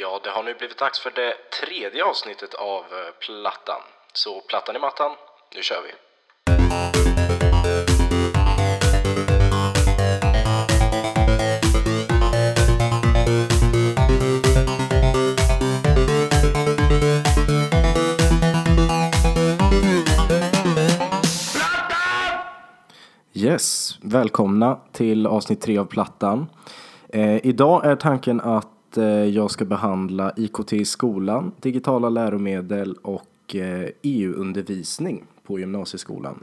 Ja, det har nu blivit dags för det tredje avsnittet av eh, Plattan. Så plattan i mattan, nu kör vi! Yes, välkomna till avsnitt tre av Plattan. Eh, idag är tanken att Eh, jag ska behandla IKT i skolan, digitala läromedel och eh, e EU-undervisning på gymnasieskolan.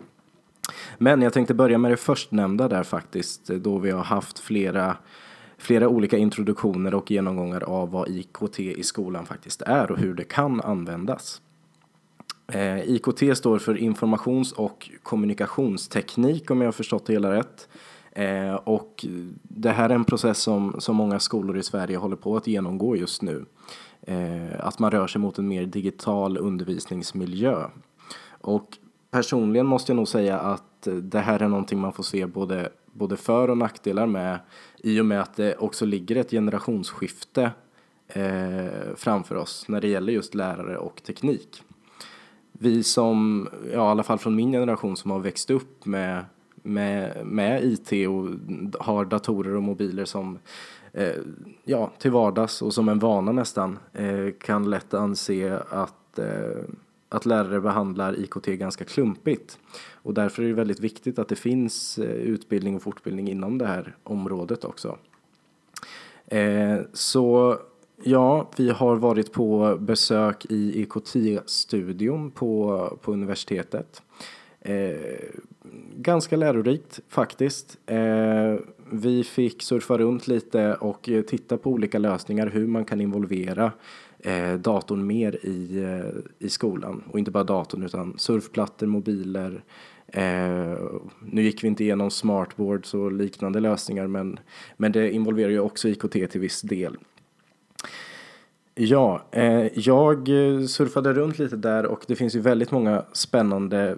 Men jag tänkte börja med det förstnämnda där faktiskt, då vi har haft flera, flera olika introduktioner och genomgångar av vad IKT i skolan faktiskt är och hur det kan användas. Eh, IKT står för informations och kommunikationsteknik om jag har förstått det hela rätt. Eh, och det här är en process som, som många skolor i Sverige håller på att genomgå just nu. Eh, att man rör sig mot en mer digital undervisningsmiljö. Och personligen måste jag nog säga att det här är någonting man får se både, både för och nackdelar med i och med att det också ligger ett generationsskifte eh, framför oss när det gäller just lärare och teknik vi som, ja, i alla fall från min generation som har växt upp med, med, med IT och har datorer och mobiler som eh, ja, till vardags och som en vana nästan eh, kan lätt anse att, eh, att lärare behandlar IKT ganska klumpigt. Och därför är det väldigt viktigt att det finns eh, utbildning och fortbildning inom det här området också. Eh, så Ja, vi har varit på besök i IKT-studion på, på universitetet. Eh, ganska lärorikt faktiskt. Eh, vi fick surfa runt lite och eh, titta på olika lösningar hur man kan involvera eh, datorn mer i, eh, i skolan. Och inte bara datorn utan surfplattor, mobiler. Eh, nu gick vi inte igenom smartboards och liknande lösningar men, men det involverar ju också IKT till viss del. Ja, eh, jag eh, surfade runt lite där och det finns ju väldigt många spännande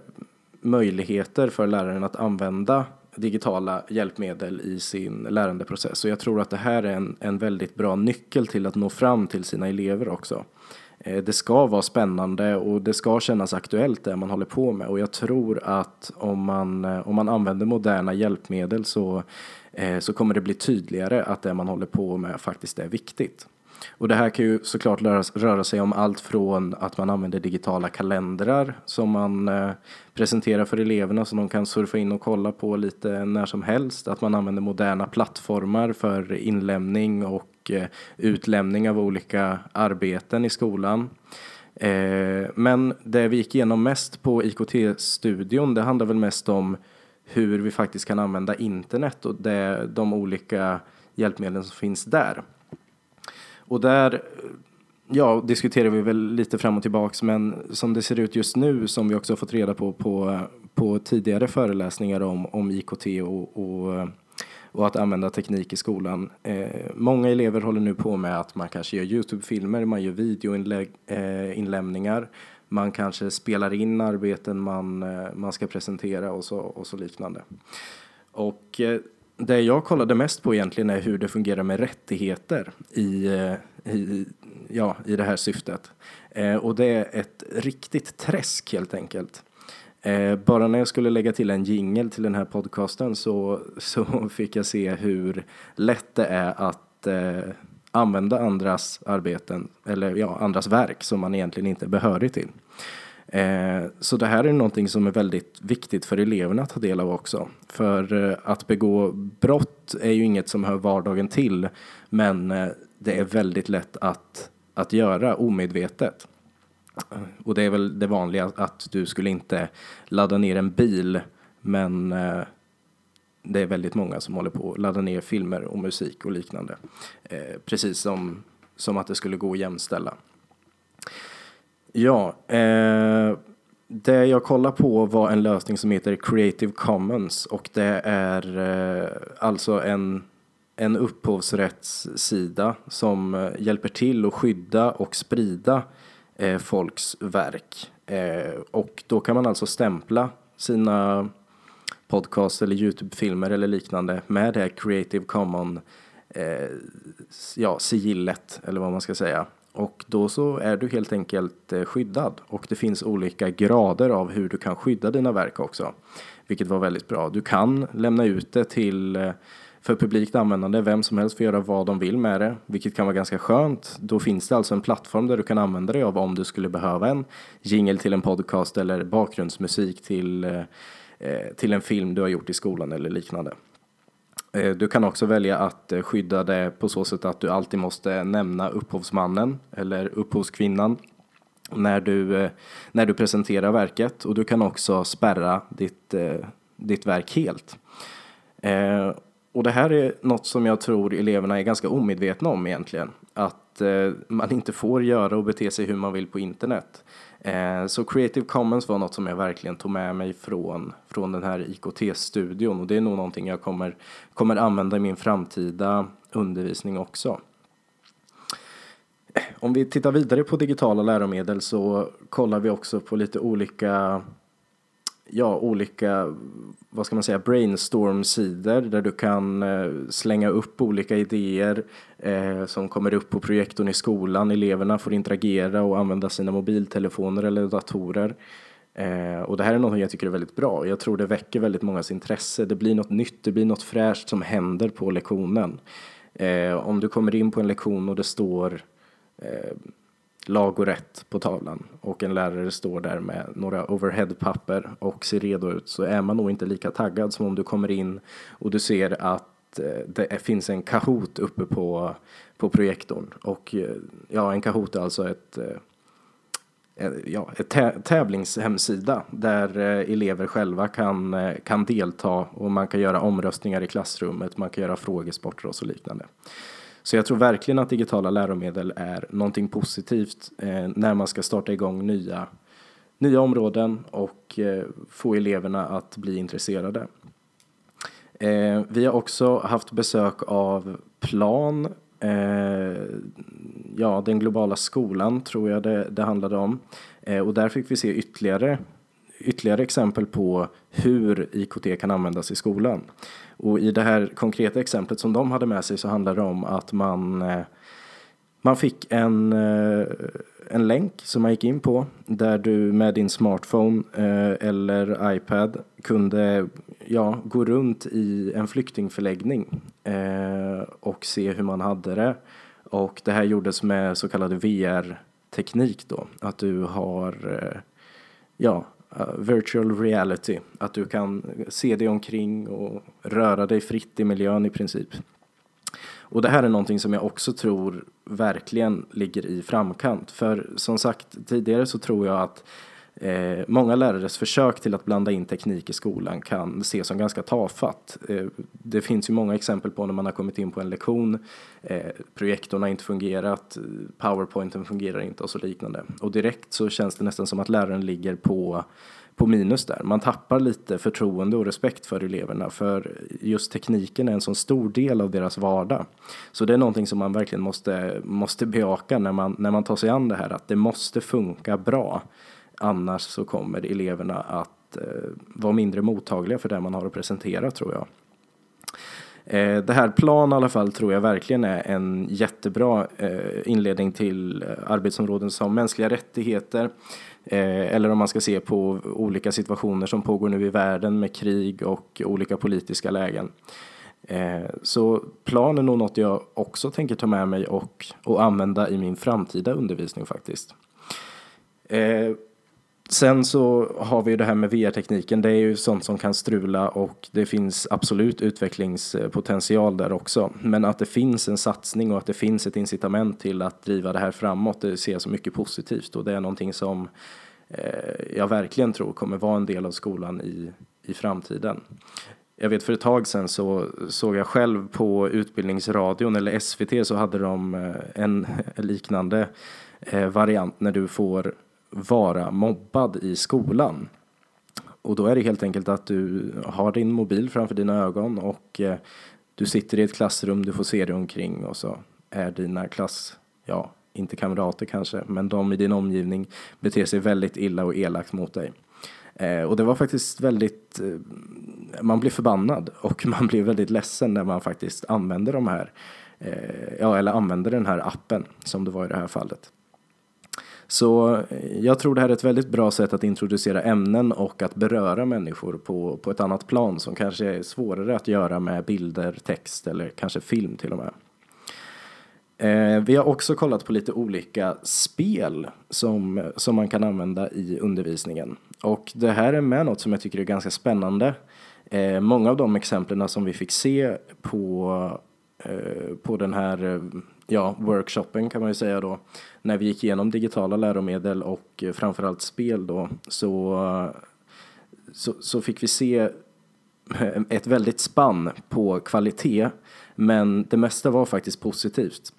möjligheter för läraren att använda digitala hjälpmedel i sin lärandeprocess. Och jag tror att det här är en, en väldigt bra nyckel till att nå fram till sina elever också. Eh, det ska vara spännande och det ska kännas aktuellt det man håller på med och jag tror att om man, eh, om man använder moderna hjälpmedel så, eh, så kommer det bli tydligare att det man håller på med faktiskt är viktigt. Och det här kan ju såklart röra sig om allt från att man använder digitala kalendrar som man eh, presenterar för eleverna så de kan surfa in och kolla på lite när som helst. Att man använder moderna plattformar för inlämning och eh, utlämning av olika arbeten i skolan. Eh, men det vi gick igenom mest på IKT-studion det handlar väl mest om hur vi faktiskt kan använda internet och det, de olika hjälpmedlen som finns där. Och där ja, diskuterar vi väl lite fram och tillbaks men som det ser ut just nu som vi också har fått reda på på, på tidigare föreläsningar om, om IKT och, och, och att använda teknik i skolan. Eh, många elever håller nu på med att man kanske gör Youtube-filmer, man gör videoinlämningar, eh, man kanske spelar in arbeten man, eh, man ska presentera och så, och så liknande. Och eh, det jag kollade mest på egentligen är hur det fungerar med rättigheter i, eh, i, ja, i det här syftet. Eh, och det är ett riktigt träsk helt enkelt. Eh, bara när jag skulle lägga till en jingel till den här podcasten så, så fick jag se hur lätt det är att eh, använda andras arbeten, eller ja, andras verk som man egentligen inte är behörig till. Eh, så det här är någonting som är väldigt viktigt för eleverna att ta del av också. För eh, att begå brott är ju inget som hör vardagen till, men eh, det är väldigt lätt att, att göra omedvetet. Och det är väl det vanliga att du skulle inte ladda ner en bil, men det är väldigt många som håller på att ladda ner filmer och musik och liknande. Precis som, som att det skulle gå att jämställa. Ja, eh, det jag kollar på var en lösning som heter Creative Commons och det är eh, alltså en, en upphovsrättssida som eh, hjälper till att skydda och sprida eh, folks verk. Eh, och då kan man alltså stämpla sina podcast eller Youtube-filmer eller liknande med det här Creative Commons eh, ja, sigillet eller vad man ska säga. Och då så är du helt enkelt eh, skyddad och det finns olika grader av hur du kan skydda dina verk också. Vilket var väldigt bra. Du kan lämna ut det till eh, för publikt användande. Vem som helst får göra vad de vill med det, vilket kan vara ganska skönt. Då finns det alltså en plattform där du kan använda dig av om du skulle behöva en jingle till en podcast eller bakgrundsmusik till, eh, till en film du har gjort i skolan eller liknande. Eh, du kan också välja att eh, skydda det på så sätt att du alltid måste nämna upphovsmannen eller upphovskvinnan när du, eh, när du presenterar verket och du kan också spärra ditt, ditt verk helt. Och det här är något som jag tror eleverna är ganska omedvetna om egentligen. Att man inte får göra och bete sig hur man vill på internet. Eh, så Creative Commons var något som jag verkligen tog med mig från, från den här IKT-studion och det är nog någonting jag kommer, kommer använda i min framtida undervisning också. Eh, om vi tittar vidare på digitala läromedel så kollar vi också på lite olika ja, olika, vad ska man säga, brainstorm-sidor där du kan eh, slänga upp olika idéer eh, som kommer upp på projektorn i skolan. Eleverna får interagera och använda sina mobiltelefoner eller datorer. Eh, och det här är något jag tycker är väldigt bra. Jag tror det väcker väldigt mångas intresse. Det blir något nytt, det blir något fräscht som händer på lektionen. Eh, om du kommer in på en lektion och det står eh, lag och rätt på tavlan och en lärare står där med några overheadpapper och ser redo ut så är man nog inte lika taggad som om du kommer in och du ser att eh, det finns en Kahoot uppe på, på projektorn. Och eh, ja, en Kahoot är alltså ett, eh, ja, ett tävlingshemsida där elever själva kan, kan delta och man kan göra omröstningar i klassrummet, man kan göra frågesporter och så liknande. Så jag tror verkligen att digitala läromedel är någonting positivt eh, när man ska starta igång nya, nya områden och eh, få eleverna att bli intresserade. Eh, vi har också haft besök av Plan, eh, ja den globala skolan tror jag det, det handlade om. Eh, och där fick vi se ytterligare ytterligare exempel på hur IKT kan användas i skolan. Och i det här konkreta exemplet som de hade med sig så handlade det om att man, eh, man fick en, eh, en länk som man gick in på där du med din smartphone eh, eller iPad kunde ja, gå runt i en flyktingförläggning och se hur man hade det. Och det här gjordes med så kallad VR-teknik då, att du har ja, Eh, virtual reality. Att du kan se dig omkring och röra dig fritt i miljön i princip. Och det här är någonting som jag också tror verkligen ligger i framkant. För som sagt tidigare så tror jag att Eh, många lärares försök till att blanda in teknik i skolan kan ses som ganska tafatt. Eh, det finns ju många exempel på när man har kommit in på en lektion, eh, projektorn har inte fungerat, powerpointen fungerar inte och så liknande. Och direkt så känns det nästan som att läraren ligger på på minus där. Man tappar lite förtroende och respekt för eleverna för just tekniken är en så stor del av deras vardag. Så det är någonting som man verkligen måste, måste bejaka när man, när man tar sig an det här att det måste funka bra. Annars så kommer eleverna att eh, vara mindre mottagliga för det man har att presentera tror jag. Eh, det här plan i alla fall tror jag verkligen är en jättebra eh, inledning till eh, arbetsområden som mänskliga rättigheter. Eh, eller om man ska se på olika situationer som pågår nu i världen med krig och olika politiska lägen. Eh, så plan är nog något jag också tänker ta med mig och, och använda i min framtida undervisning faktiskt. Eh, Sen så har vi ju det här med VR-tekniken. Det är ju sånt som kan strula och det finns absolut utvecklingspotential där också. Men att det finns en satsning och att det finns ett incitament till att driva det här framåt, det ser jag som mycket positivt och det är någonting som eh, jag verkligen tror kommer vara en del av skolan i, i framtiden. Jag vet för ett tag sedan så såg jag själv på Utbildningsradion eller SVT så hade de eh, en liknande eh, variant när du får vara mobbad i skolan. Och då är det helt enkelt att du har din mobil framför dina ögon och eh, du sitter i ett klassrum, du får se dig omkring och så är dina klass, ja, inte kamrater kanske, men de i din omgivning beter sig väldigt illa och elakt mot dig. Eh, och det var faktiskt väldigt, eh, man blev förbannad och man blev väldigt ledsen när man faktiskt använde de här, eh, ja, eller använde den här appen som det var i det här fallet. Så eh, jag tror det här är ett väldigt bra sätt att introducera ämnen och att beröra människor på, på ett annat plan som kanske är svårare att göra med bilder, text eller kanske film till och med. Eh, vi har också kollat på lite olika spel som, som man kan använda i undervisningen. Och det här är med något som jag tycker är ganska spännande. Eh, många av de exemplen som vi fick se på, Eh, på den här eh, ja, workshopen kan man ju säga då, när vi gick igenom digitala läromedel och eh, framförallt spel då, så, så, så fick vi se ett väldigt spann på kvalitet, men det mesta var faktiskt positivt.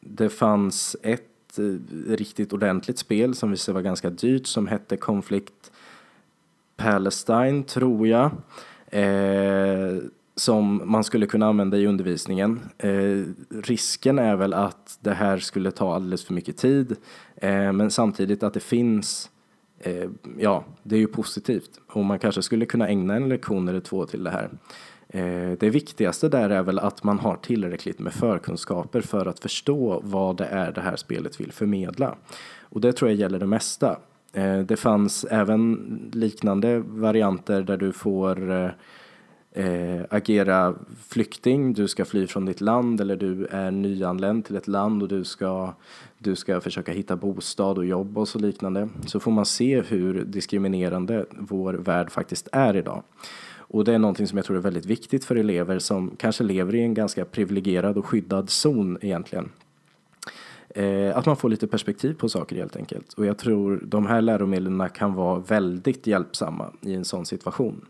Det fanns ett riktigt ordentligt spel som visade vara ganska dyrt som hette Conflict Palestine, tror jag. Som man skulle kunna använda i undervisningen. Eh, risken är väl att det här skulle ta alldeles för mycket tid, eh, men samtidigt att det finns eh, ja, det är ju positivt och man kanske skulle kunna ägna en lektion eller två till det här. Eh, det viktigaste där är väl att man har tillräckligt med förkunskaper för att förstå vad det är det här spelet vill förmedla. Och det tror jag gäller det mesta. Eh, det fanns även liknande varianter där du får eh, eh, agera flykting, du ska fly från ditt land eller du är nyanländ till ett land och du ska, du ska försöka hitta bostad och jobb och så liknande. Så får man se hur diskriminerande vår värld faktiskt är idag. Och det är någonting som jag tror är väldigt viktigt för elever som kanske lever i en ganska privilegierad och skyddad zon egentligen. Eh, att man får lite perspektiv på saker helt enkelt. Och jag tror de här läromedlen kan vara väldigt hjälpsamma i en sån situation.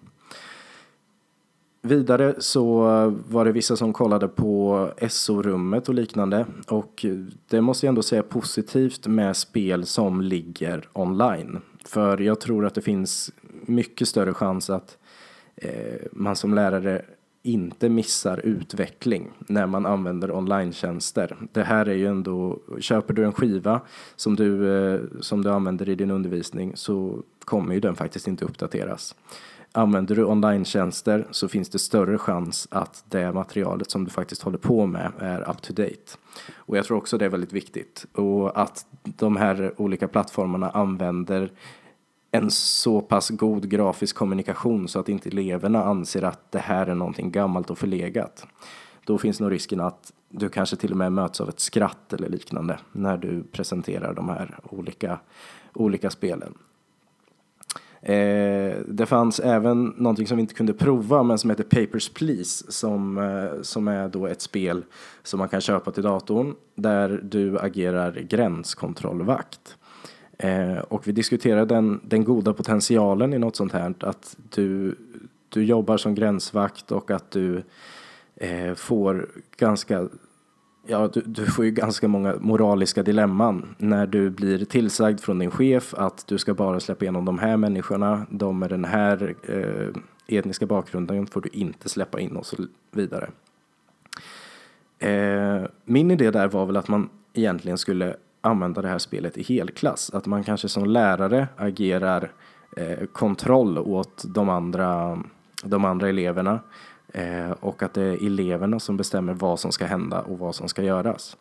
Vidare så var det vissa som kollade på SO-rummet och liknande och det måste jag ändå säga positivt med spel som ligger online. För jag tror att det finns mycket större chans att eh, man som lärare inte missar utveckling när man använder online Det här är ju ändå, köper du en skiva som du, eh, som du använder i din undervisning så kommer ju den faktiskt inte uppdateras. Använder du online så finns det större chans att det materialet som du faktiskt håller på med är up to date. Och jag tror också det är väldigt viktigt och att de här olika plattformarna använder en så pass god grafisk kommunikation så att inte eleverna anser att det här är någonting gammalt och förlegat. Då finns nog risken att du kanske till och med möts av ett skratt eller liknande när du presenterar de här olika, olika spelen. Eh, det fanns även någonting som vi inte kunde prova men som heter Papers, Please som, eh, som är då ett spel som man kan köpa till datorn där du agerar gränskontrollvakt. Eh, och vi diskuterade den, den goda potentialen i något sånt här att du, du jobbar som gränsvakt och att du eh, får ganska Ja, du, du, får ju ganska många moraliska dilemman när du blir tillsagd från din chef att du ska bara släppa igenom de här människorna, de med den här eh, etniska bakgrunden får du inte släppa in och så vidare. Eh, min idé där var väl att man egentligen skulle använda det här spelet i helklass. Att man kanske som lärare agerar eh, kontroll åt de andra, de andra eleverna eh, och att det är eleverna som bestämmer vad som ska hända och vad som ska göras.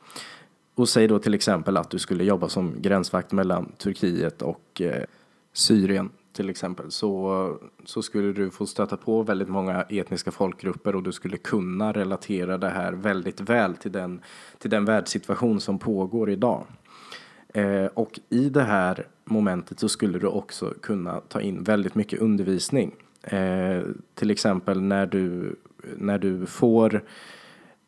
Och säg då till exempel att du skulle jobba som gränsvakt mellan Turkiet och eh, Syrien till exempel så, så skulle du få stöta på väldigt många etniska folkgrupper och du skulle kunna relatera det här väldigt väl till den, till den världssituation som pågår idag. Eh, och i det här momentet så skulle du också kunna ta in väldigt mycket undervisning. Eh, till exempel när du, när du får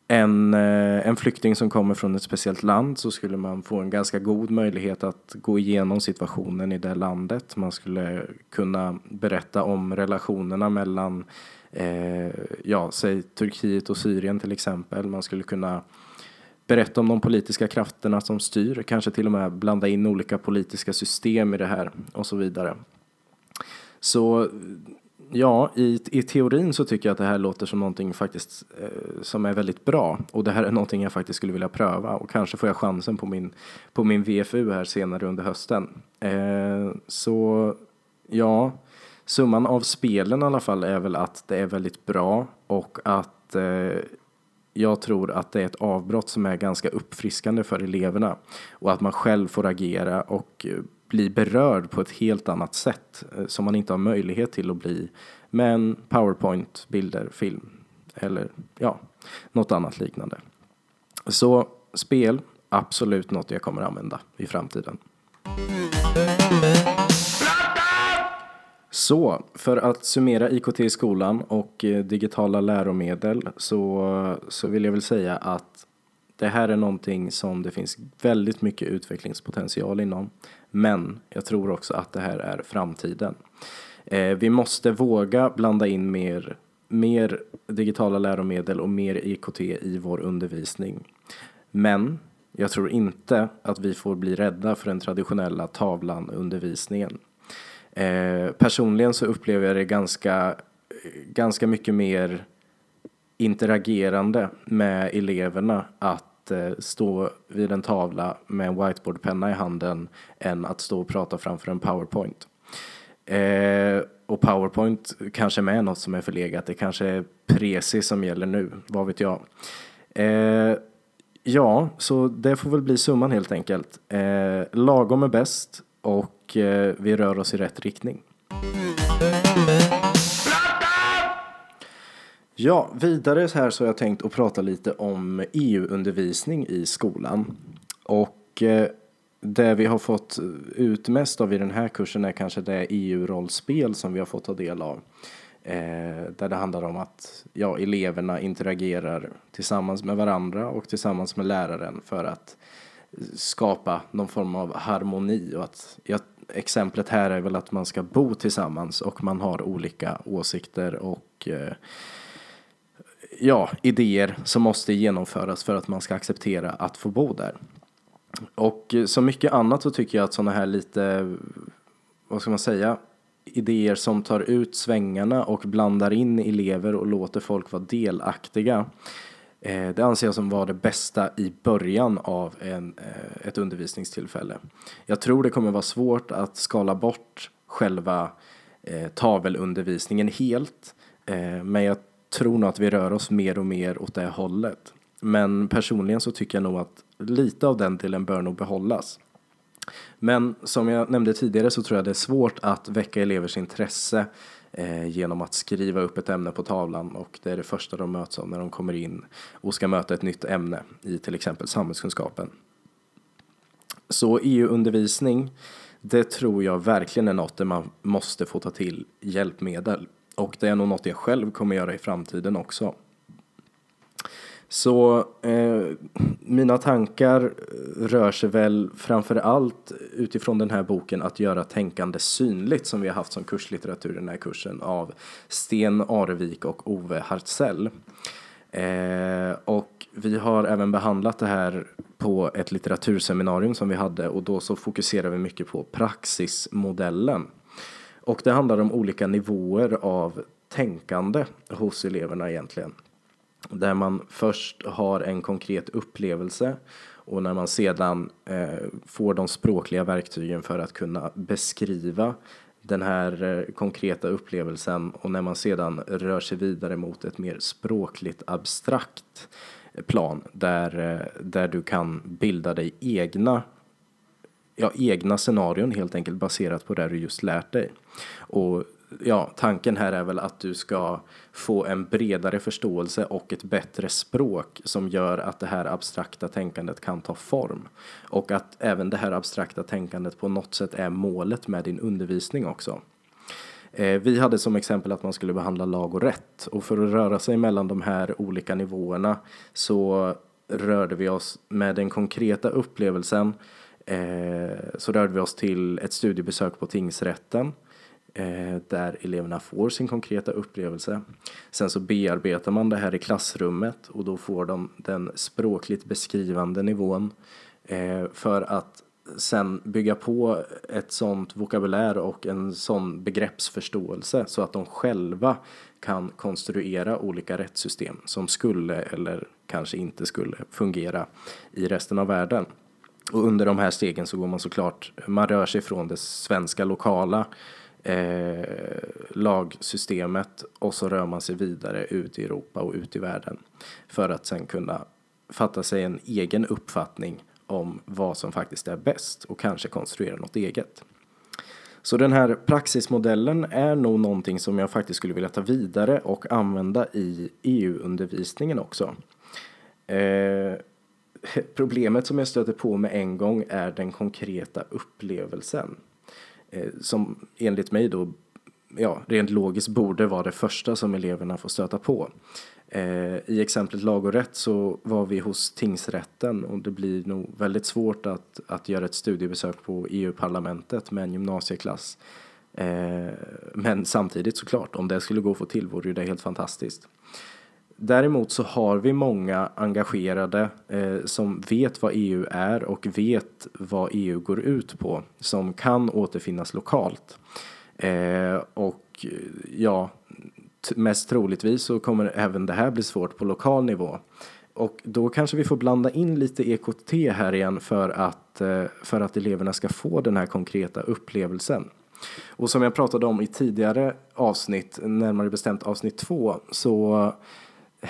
en, eh, en flykting som kommer från ett speciellt land så skulle man få en ganska god möjlighet att gå igenom situationen i det landet. Man skulle kunna berätta om relationerna mellan, eh, ja, säg Turkiet och Syrien till exempel. Man skulle kunna berätta om de politiska krafterna som styr, kanske till och med blanda in olika politiska system i det här och så vidare. Så ja, i, i teorin så tycker jag att det här låter som någonting faktiskt eh, som är väldigt bra. Och det här är någonting jag faktiskt skulle vilja pröva. Och kanske får jag chansen på min, på min VFU här senare under hösten. Eh, så ja, summan av spelen i alla fall är väl att det är väldigt bra. Och att eh, jag tror att det är ett avbrott som är ganska uppfriskande för eleverna. Och att man själv får agera och eh, bli berörd på ett helt annat sätt eh, som man inte har möjlighet till att bli med en powerpoint, bilder, film eller ja, något annat liknande. Så spel, absolut något jag kommer använda i framtiden. Så, för att summera IKT i skolan och eh, digitala läromedel så, så vill jag väl säga att det här är någonting som det finns väldigt mycket utvecklingspotential inom. Men jag tror också att det här är framtiden. Eh, vi måste våga blanda in mer, mer digitala läromedel och mer IKT i vår undervisning. Men jag tror inte att vi får bli rädda för den traditionella tavlan undervisningen. Eh, personligen så upplever jag det ganska, ganska mycket mer interagerande med eleverna att att eh, stå vid en tavla med en whiteboardpenna i handen än att stå och prata framför en powerpoint. Eh, och powerpoint kanske med något som är förlegat. Det kanske är presi som gäller nu, vad vet jag. Eh, ja, så det får väl bli summan helt enkelt. Eh, lagom är bäst och eh, vi rör oss i rätt riktning. Ja, vidare så här så har jag tänkt att prata lite om EU-undervisning i skolan. Och eh, det vi har fått ut mest av i den här kursen är kanske det EU-rollspel som vi har fått ta del av. Eh, där det handlar om att ja, eleverna interagerar tillsammans med varandra och tillsammans med läraren för att skapa någon form av harmoni. Och att, ja, exemplet här är väl att man ska bo tillsammans och man har olika åsikter och eh, ja, idéer som måste genomföras för att man ska acceptera att få bo där. Och som mycket annat så tycker jag att sådana här lite, vad ska man säga, idéer som tar ut svängarna och blandar in elever och låter folk vara delaktiga. Eh, det anser jag som var det bästa i början av en, eh, ett undervisningstillfälle. Jag tror det kommer vara svårt att skala bort själva eh, tavelundervisningen helt. Eh, men jag tror nog att vi rör oss mer och mer åt det hållet. Men personligen så tycker jag nog att lite av den delen bör nog behållas. Men som jag nämnde tidigare så tror jag det är svårt att väcka elevers intresse eh, genom att skriva upp ett ämne på tavlan och det är det första de möts av när de kommer in och ska möta ett nytt ämne i till exempel samhällskunskapen. Så EU-undervisning, det tror jag verkligen är något där man måste få ta till hjälpmedel. Och det är nog något jag själv kommer göra i framtiden också. Så eh, mina tankar rör sig väl framför allt utifrån den här boken att göra tänkande synligt som vi har haft som kurslitteratur i den här kursen av Sten Arevik och Ove Hartzell. Eh, och vi har även behandlat det här på ett litteraturseminarium som vi hade och då så fokuserar vi mycket på praxismodellen. Och det handlar om olika nivåer av tänkande hos eleverna egentligen. Där man först har en konkret upplevelse och när man sedan eh, får de språkliga verktygen för att kunna beskriva den här eh, konkreta upplevelsen och när man sedan rör sig vidare mot ett mer språkligt abstrakt plan där, eh, där du kan bilda dig egna ja, egna scenarion helt enkelt baserat på det du just lärt dig. Och ja, tanken här är väl att du ska få en bredare förståelse och ett bättre språk som gör att det här abstrakta tänkandet kan ta form. Och att även det här abstrakta tänkandet på något sätt är målet med din undervisning också. Eh, vi hade som exempel att man skulle behandla lag och rätt och för att röra sig mellan de här olika nivåerna så rörde vi oss med den konkreta upplevelsen eh, Eh, så rörde vi oss till ett studiebesök på tingsrätten eh, där eleverna får sin konkreta upplevelse. Sen så bearbetar man det här i klassrummet och då får de den språkligt beskrivande nivån eh, för att sen bygga på ett sånt vokabulär och en sån begreppsförståelse så att de själva kan konstruera olika rättssystem som skulle eller kanske inte skulle fungera i resten av världen. Och under de här stegen så går man såklart, man rör sig från det svenska lokala eh, lagsystemet och så rör man sig vidare ut i Europa och ut i världen för att sen kunna fatta sig en egen uppfattning om vad som faktiskt är bäst och kanske konstruera något eget. Så den här praxismodellen är nog någonting som jag faktiskt skulle vilja ta vidare och använda i EU-undervisningen också. Eh, problemet som jag stöter på med en gång är den konkreta upplevelsen. Eh, som enligt mig då, ja, rent logiskt borde vara det första som eleverna får stöta på. Eh, I exemplet lag och rätt så var vi hos tingsrätten och det blir nog väldigt svårt att, att göra ett studiebesök på EU-parlamentet med en gymnasieklass. Eh, men samtidigt såklart, om det skulle gå att få till vore det helt fantastiskt. Däremot så har vi många engagerade eh, som vet vad EU är och vet vad EU går ut på som kan återfinnas lokalt. Eh, och eh, ja, mest troligtvis så kommer även det här bli svårt på lokal nivå. Och då kanske vi får blanda in lite EKT här igen för att, eh, för att eleverna ska få den här konkreta upplevelsen. Och som jag pratade om i tidigare avsnitt, närmare bestämt avsnitt två, så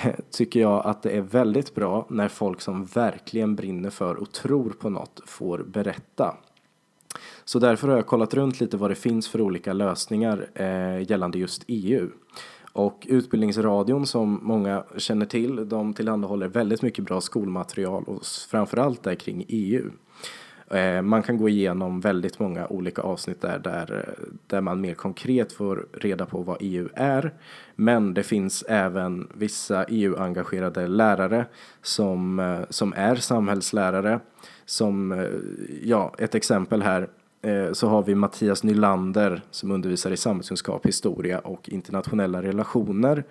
tycker jag att det är väldigt bra när folk som verkligen brinner för och tror på något får berätta. Så därför har jag kollat runt lite vad det finns för olika lösningar eh, gällande just EU. Och Utbildningsradion som många känner till, de tillhandahåller väldigt mycket bra skolmaterial och framförallt där kring EU. Eh, man kan gå igenom väldigt många olika avsnitt där, där, eh, där man mer konkret får reda på vad EU är. Men det finns även vissa EU-engagerade lärare som, eh, som är samhällslärare. Som, eh, ja, ett exempel här eh, så har vi Mattias Nylander som undervisar i samhällskunskap, historia och internationella relationer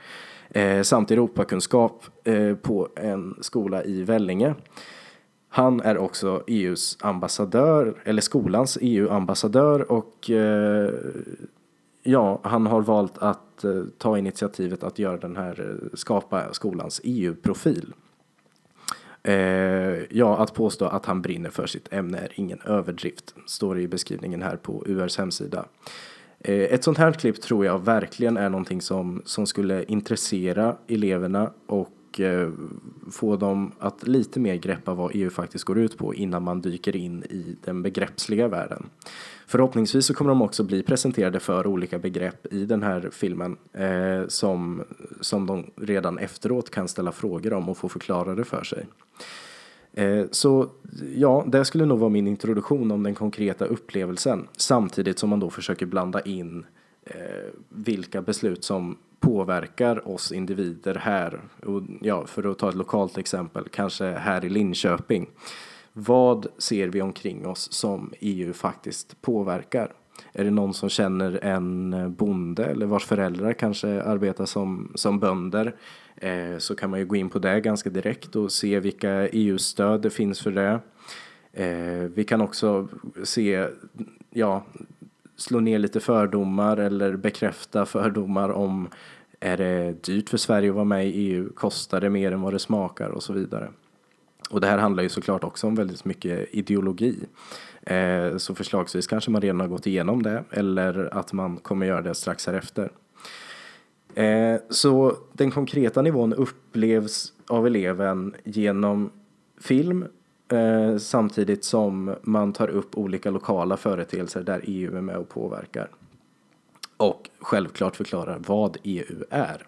samt Europakunskap på en skola i Vellinge. Han är också EUs ambassadör, eller skolans EU-ambassadör och ja, han har valt att Eh, ta initiativet att göra den här, eh, skapa skolans EU-profil. Eh, ja, att påstå att han brinner för sitt ämne är ingen överdrift, står det i beskrivningen här på URs hemsida. Eh, ett sånt här klipp tror jag verkligen är någonting som, som skulle intressera eleverna och och eh, få dem att lite mer greppa vad EU faktiskt går ut på innan man dyker in i den begreppsliga världen. Förhoppningsvis så kommer de också bli presenterade för olika begrepp i den här filmen eh, som, som de redan efteråt kan ställa frågor om och få förklarade för sig. Eh, så ja, det skulle nog vara min introduktion om den konkreta upplevelsen samtidigt som man då försöker blanda in eh, vilka beslut som påverkar oss individer här. Och ja, för att ta ett lokalt exempel, kanske här i Linköping. Vad ser vi omkring oss som EU faktiskt påverkar? Är det någon som känner en bonde eller vars föräldrar kanske arbetar som, som bönder eh, så kan man ju gå in på det ganska direkt och se vilka EU-stöd det finns för det. Eh, vi kan också se, ja, slå ner lite fördomar eller bekräfta fördomar om är det dyrt för Sverige att vara med i EU? Kostar det mer än vad det smakar och så vidare? Och det här handlar ju såklart också om väldigt mycket ideologi. Eh, så förslagsvis kanske man redan har gått igenom det eller att man kommer göra det strax härefter. Eh, så den konkreta nivån upplevs av eleven genom film eh, samtidigt som man tar upp olika lokala företeelser där EU är med och påverkar och självklart förklarar vad EU är.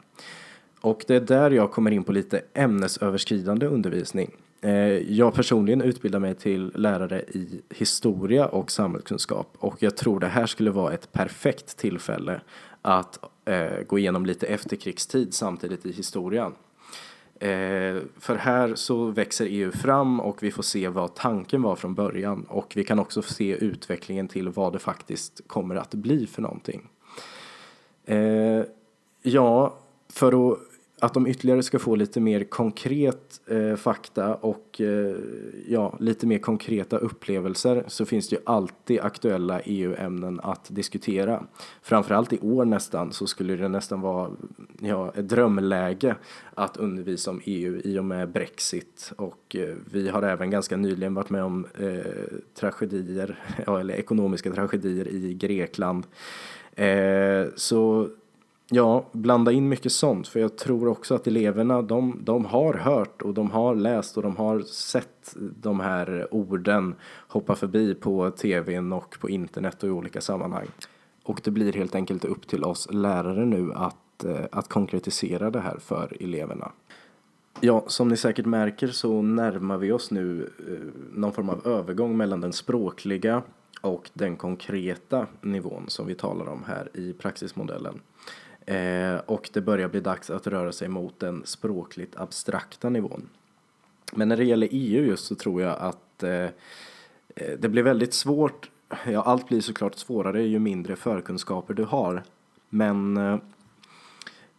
Och det är där jag kommer in på lite ämnesöverskridande undervisning. Eh, jag personligen utbildar mig till lärare i historia och samhällskunskap och jag tror det här skulle vara ett perfekt tillfälle att eh, gå igenom lite efterkrigstid samtidigt i historien. Eh, för här så växer EU fram och vi får se vad tanken var från början och vi kan också se utvecklingen till vad det faktiskt kommer att bli för någonting. Ja, för att, att de ytterligare ska få lite mer konkret eh, fakta och eh, ja, lite mer konkreta upplevelser så finns det ju alltid aktuella EU-ämnen att diskutera. Framförallt i år nästan så skulle det nästan vara ja, ett drömläge att undervisa om EU i och med Brexit och eh, vi har även ganska nyligen varit med om eh, tragedier, ja, eller ekonomiska tragedier i Grekland Eh, så ja, blanda in mycket sånt för jag tror också att eleverna de, de har hört och de har läst och de har sett de här orden hoppa förbi på tvn och på internet och i olika sammanhang. Och det blir helt enkelt upp till oss lärare nu att, eh, att konkretisera det här för eleverna. Ja, som ni säkert märker så närmar vi oss nu eh, någon form av övergång mellan den språkliga och den konkreta nivån som vi talar om här i praxismodellen. Eh, och det börjar bli dags att röra sig mot den språkligt abstrakta nivån. Men när det gäller EU just så tror jag att eh, eh, det blir väldigt svårt. Ja, allt blir såklart svårare ju mindre förkunskaper du har. Men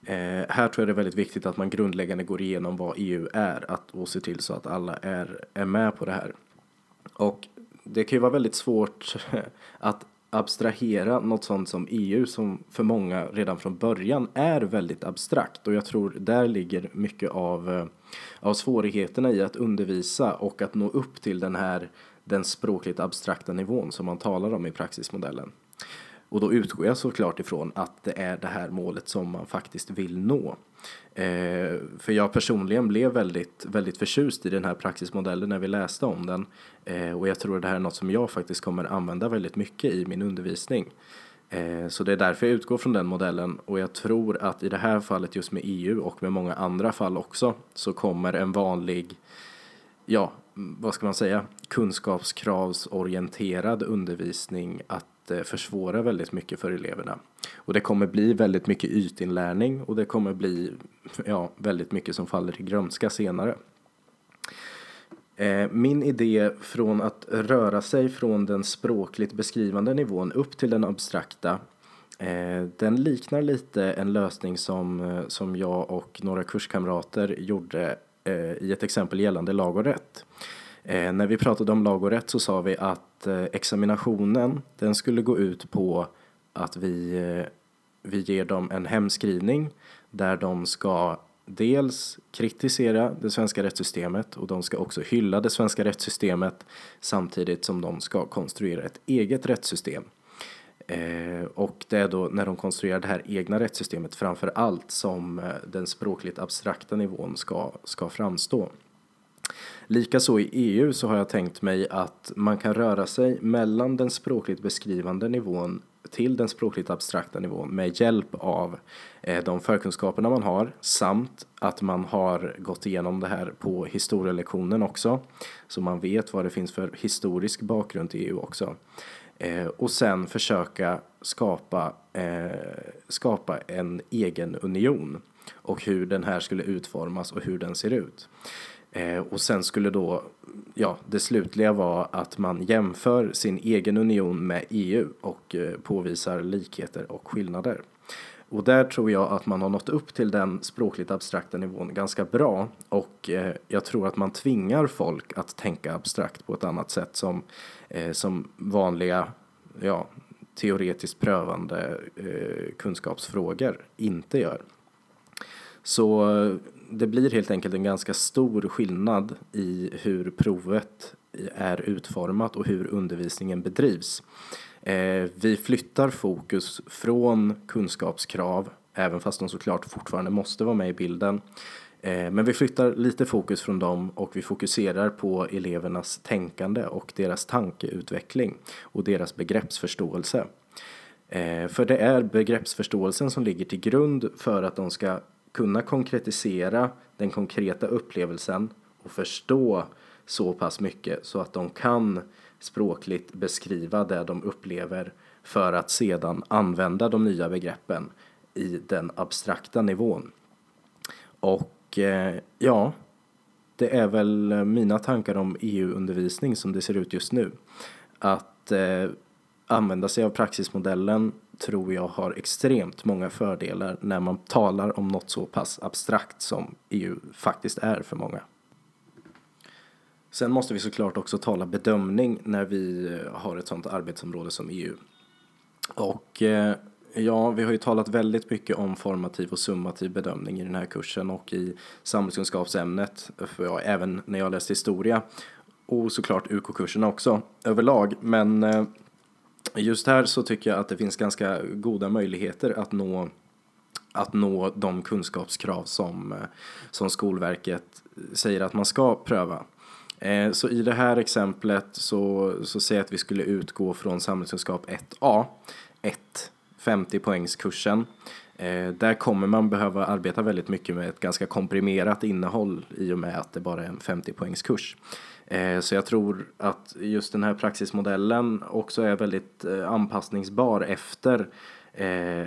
Eh, eh här tror jag det är väldigt viktigt att man grundläggande går igenom vad EU är att, och ser till så att alla är, är med på det här. Och det kan ju vara väldigt svårt att abstrahera något sånt som EU som för många redan från början är väldigt abstrakt och jag tror där ligger mycket av, eh, av svårigheterna i att undervisa och att nå upp till den här den språkligt abstrakta nivån som man talar om i praxismodellen. Och då utgår jag såklart ifrån att det är det här målet som man faktiskt vill nå. Eh, för jag personligen blev väldigt, väldigt förtjust i den här praxismodellen när vi läste om den. Eh, och jag tror att det här är något som jag faktiskt kommer använda väldigt mycket i min undervisning. Eh, så det är därför jag utgår från den modellen och jag tror att i det här fallet just med EU och med många andra fall också så kommer en vanlig, ja, vad ska man säga, kunskapskravsorienterad undervisning att Eh, försvåra väldigt mycket för eleverna. Och det kommer bli väldigt mycket ytinlärning och det kommer bli ja, väldigt mycket som faller till grönska senare. Eh, min idé från att röra sig från den språkligt beskrivande nivån upp till den abstrakta eh, den liknar lite en lösning som, eh, som jag och några kurskamrater gjorde i ett exempel gällande lag och rätt. När vi pratade om lag och rätt så sa vi att att eh, examinationen den skulle gå ut på att vi, eh, vi ger dem en hemskrivning där de ska dels kritisera det svenska rättssystemet och de ska också hylla det svenska rättssystemet samtidigt som de ska konstruera ett eget rättssystem. Eh, och det är då när de konstruerar det här egna rättssystemet framför allt som eh, den språkligt abstrakta nivån ska, ska framstå. Likaså i EU så har jag tänkt mig att man kan röra sig mellan den språkligt beskrivande nivån till den språkligt abstrakta nivån med hjälp av eh, de förkunskaperna man har samt att man har gått igenom det här på historielektionen också så man vet vad det finns för historisk bakgrund till EU också. Eh, och sen försöka skapa, eh, skapa en egen union och hur den här skulle utformas och hur den ser ut. Eh, och sen skulle då, ja, det slutliga vara att man jämför sin egen union med EU och eh, påvisar likheter och skillnader. Och där tror jag att man har nått upp till den språkligt abstrakta nivån ganska bra och eh, jag tror att man tvingar folk att tänka abstrakt på ett annat sätt som, eh, som vanliga, ja, teoretiskt prövande eh, kunskapsfrågor inte gör. Så det blir helt enkelt en ganska stor skillnad i hur provet är utformat och hur undervisningen bedrivs. Eh, vi flyttar fokus från kunskapskrav, även fast de såklart fortfarande måste vara med i bilden. Eh, men vi flyttar lite fokus från dem och vi fokuserar på elevernas tänkande och deras tankeutveckling och deras begreppsförståelse. Eh, för det är begreppsförståelsen som ligger till grund för att de ska kunna konkretisera den konkreta upplevelsen och förstå så pass mycket så att de kan språkligt beskriva det de upplever för att sedan använda de nya begreppen i den abstrakta nivån. Och eh, ja, det är väl mina tankar om EU-undervisning som det ser ut just nu. Att eh, använda sig av praxismodellen tror jag har extremt många fördelar när man talar om något så pass abstrakt som EU faktiskt är för många. Sen måste vi såklart också tala bedömning när vi eh, har ett sådant arbetsområde som EU. Och eh, ja, vi har ju talat väldigt mycket om formativ och summativ bedömning i den här kursen och i samhällskunskapsämnet, ja, även när jag läste historia och såklart UK-kurserna också överlag. Men eh, Just här så tycker jag att det finns ganska goda möjligheter att nå att nå de kunskapskrav som, eh, som Skolverket säger att man ska pröva. Eh, så i det här exemplet så, så säger jag att vi skulle utgå från samhällskunskap 1A, 1, 50 poängskursen. Eh, där kommer man behöva arbeta väldigt mycket med ett ganska komprimerat innehåll i och med att det bara är en 50 poängskurs. Eh, så jag tror att just den här praxismodellen också är väldigt eh, anpassningsbar efter eh,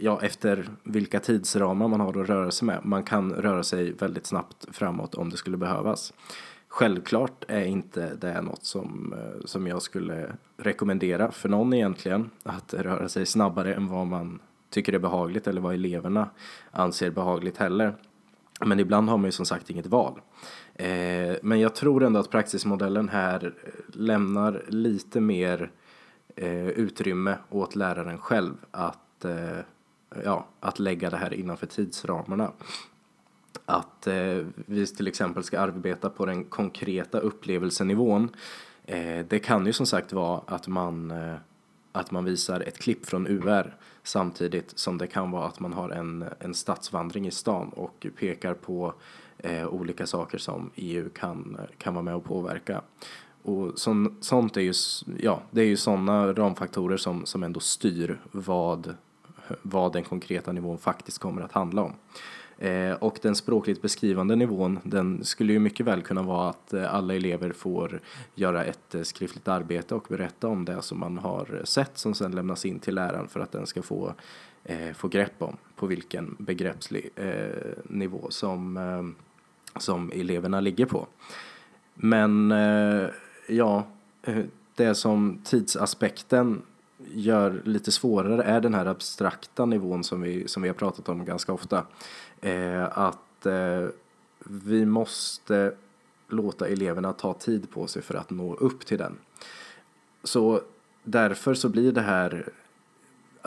ja, efter vilka tidsramar man har att röra sig med. Man kan röra sig väldigt snabbt framåt om det skulle behövas. Självklart är inte det något som, eh, som jag skulle rekommendera för någon egentligen. Att röra sig snabbare än vad man tycker är behagligt eller vad eleverna anser behagligt heller. Men ibland har man ju som sagt inget val. Eh, men jag tror ändå att praxismodellen här lämnar lite mer eh, utrymme åt läraren själv att, eh, ja, att lägga det här innanför tidsramarna att eh, vi till exempel ska arbeta på den konkreta upplevelsenivån. Eh, det kan ju som sagt vara att man, eh, att man visar ett klipp från UR samtidigt som det kan vara att man har en, en stadsvandring i stan och pekar på eh, olika saker som EU kan, kan vara med och påverka. Och sån, sånt är ju, ja, det är ju sådana ramfaktorer som, som ändå styr vad, vad den konkreta nivån faktiskt kommer att handla om. Eh, och den språkligt beskrivande nivån, den skulle ju mycket väl kunna vara att eh, alla elever får göra ett eh, skriftligt arbete och berätta om det som man har sett som sedan lämnas in till läraren för att den ska få, eh, få grepp om på vilken begreppslig nivå som, som eleverna ligger på. Men ja, det som tidsaspekten gör lite svårare är den här abstrakta nivån som vi, som vi har pratat om ganska ofta eh, att eh, vi måste låta eleverna ta tid på sig för att nå upp till den. Så därför så blir det här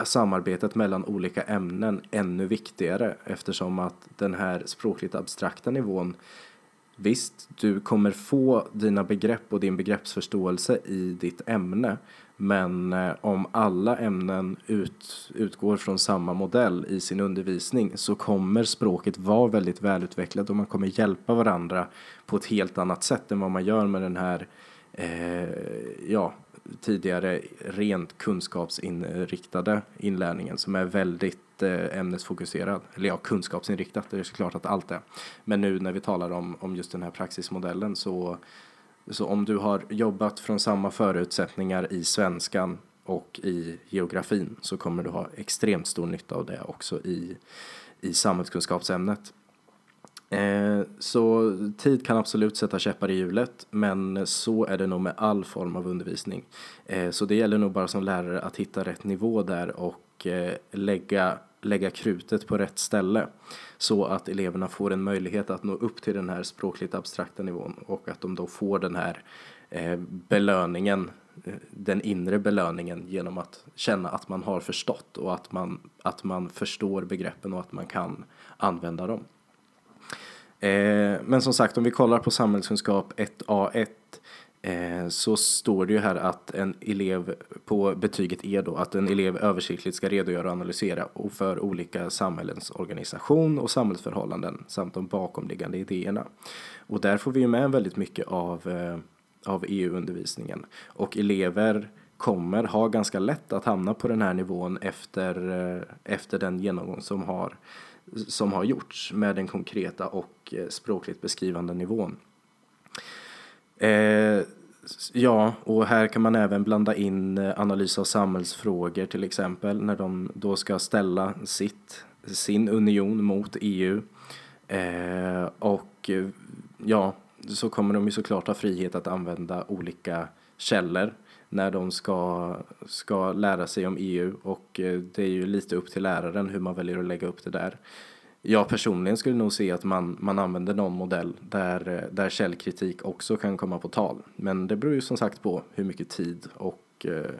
samarbetet mellan olika ämnen ännu viktigare eftersom att den här språkligt abstrakta nivån Visst, du kommer få dina begrepp och din begreppsförståelse i ditt ämne men eh, om alla ämnen ut, utgår från samma modell i sin undervisning så kommer språket vara väldigt välutvecklat och man kommer hjälpa varandra på ett helt annat sätt än vad man gör med den här eh, ja, tidigare rent kunskapsinriktade inlärningen som är väldigt eh, ämnesfokuserad. Eller ja, kunskapsinriktat, det är såklart att allt är. Men nu när vi talar om, om just den här praxismodellen så så om du har jobbat från samma förutsättningar i svenskan och i geografin så kommer du ha extremt stor nytta av det också i, i samhällskunskapsämnet. Eh, så tid kan absolut sätta käppar i hjulet men så är det nog med all form av undervisning. Eh, så det gäller nog bara som lärare att hitta rätt nivå där och eh, lägga lägga krutet på rätt ställe så att eleverna får en möjlighet att nå upp till den här språkligt abstrakta nivån och att de då får den här eh, belöningen, eh, den inre belöningen genom att känna att man har förstått och att man, att man förstår begreppen och att man kan använda dem. Eh, men som sagt, om vi kollar på samhällskunskap 1A1 Eh, så står det ju här att en elev på betyget E då, att en elev översiktligt ska redogöra och analysera för olika samhällens organisation och samhällsförhållanden samt de bakomliggande idéerna. Och där får vi ju med väldigt mycket av, eh, av EU-undervisningen. Och elever kommer ha ganska lätt att hamna på den här nivån efter, eh, efter den genomgång som har, som har gjorts med den konkreta och språkligt beskrivande nivån. Eh, ja, och här kan man även blanda in eh, analys av samhällsfrågor till exempel när de då ska ställa sitt, sin union mot EU. Eh, och eh, ja, så kommer de ju såklart ha frihet att använda olika källor när de ska, ska lära sig om EU och eh, det är ju lite upp till läraren hur man väljer att lägga upp det där. Jag personligen skulle nog se att man, man använder någon modell där, där källkritik också kan komma på tal. Men det beror ju som sagt på hur mycket tid och, eh,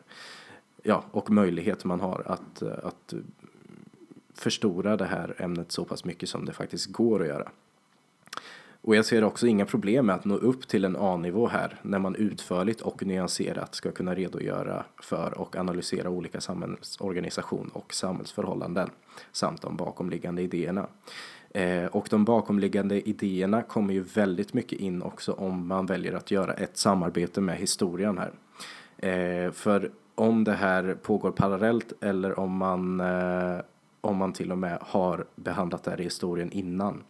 ja, och möjlighet man har att, att förstora det här ämnet så pass mycket som det faktiskt går att göra. Och jag ser också inga problem med att nå upp till en A-nivå här när man utförligt och nyanserat ska kunna redogöra för och analysera olika samhällsorganisation och samhällsförhållanden samt de bakomliggande idéerna. Eh, och de bakomliggande idéerna kommer ju väldigt mycket in också om man väljer att göra ett samarbete med historien här. Eh, för om det här pågår parallellt eller om man, eh, om man till och med har behandlat det här i historien innan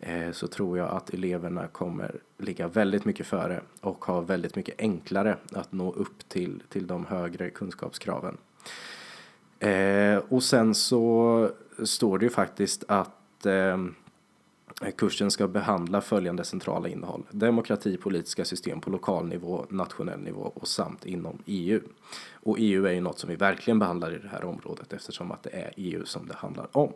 Eh, så tror jag att eleverna kommer ligga väldigt mycket före och ha väldigt mycket enklare att nå upp till, till de högre kunskapskraven. Eh, och sen så står det ju faktiskt att eh, kursen ska behandla följande centrala innehåll. Demokrati, politiska system på lokal nivå, nationell nivå och samt inom EU. Och EU är ju något som vi verkligen behandlar i det här området eftersom att det är EU som det handlar om.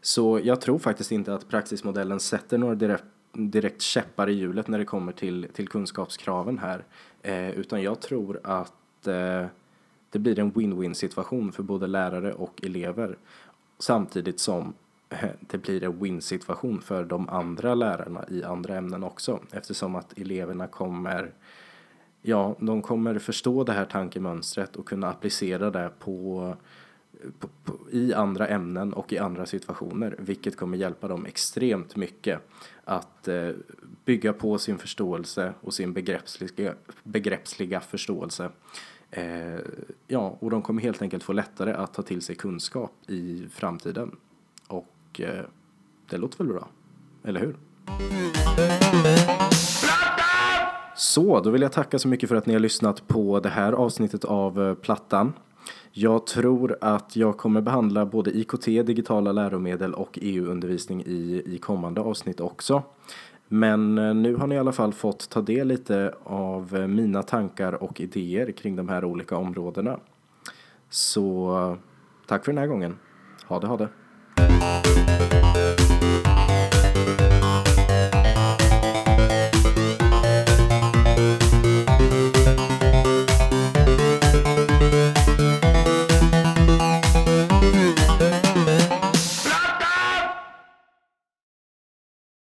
Så jag tror faktiskt inte att praxismodellen sätter några direkt, direkt käppar i hjulet när det kommer till, till kunskapskraven här. Eh, utan jag tror att eh, det blir en win-win situation för både lärare och elever. Samtidigt som eh, det blir en win-situation för de andra lärarna i andra ämnen också. Eftersom att eleverna kommer Ja, de kommer förstå det här tankemönstret och kunna applicera det på på, på, i andra ämnen och i andra situationer, vilket kommer hjälpa dem extremt mycket att eh, bygga på sin förståelse och sin begreppsliga, begreppsliga förståelse. Eh, ja, och de kommer helt enkelt få lättare att ta till sig kunskap i framtiden. Och eh, det låter väl bra, eller hur? Så, då vill jag tacka så mycket för att ni har lyssnat på det här avsnittet av eh, Plattan. Jag tror att jag kommer behandla både IKT, digitala läromedel och EU-undervisning i, i kommande avsnitt också. Men eh, nu har ni i alla fall fått ta del lite av eh, mina tankar och idéer kring de här olika områdena. Så eh, tack för den här gången. Ha det, ha det.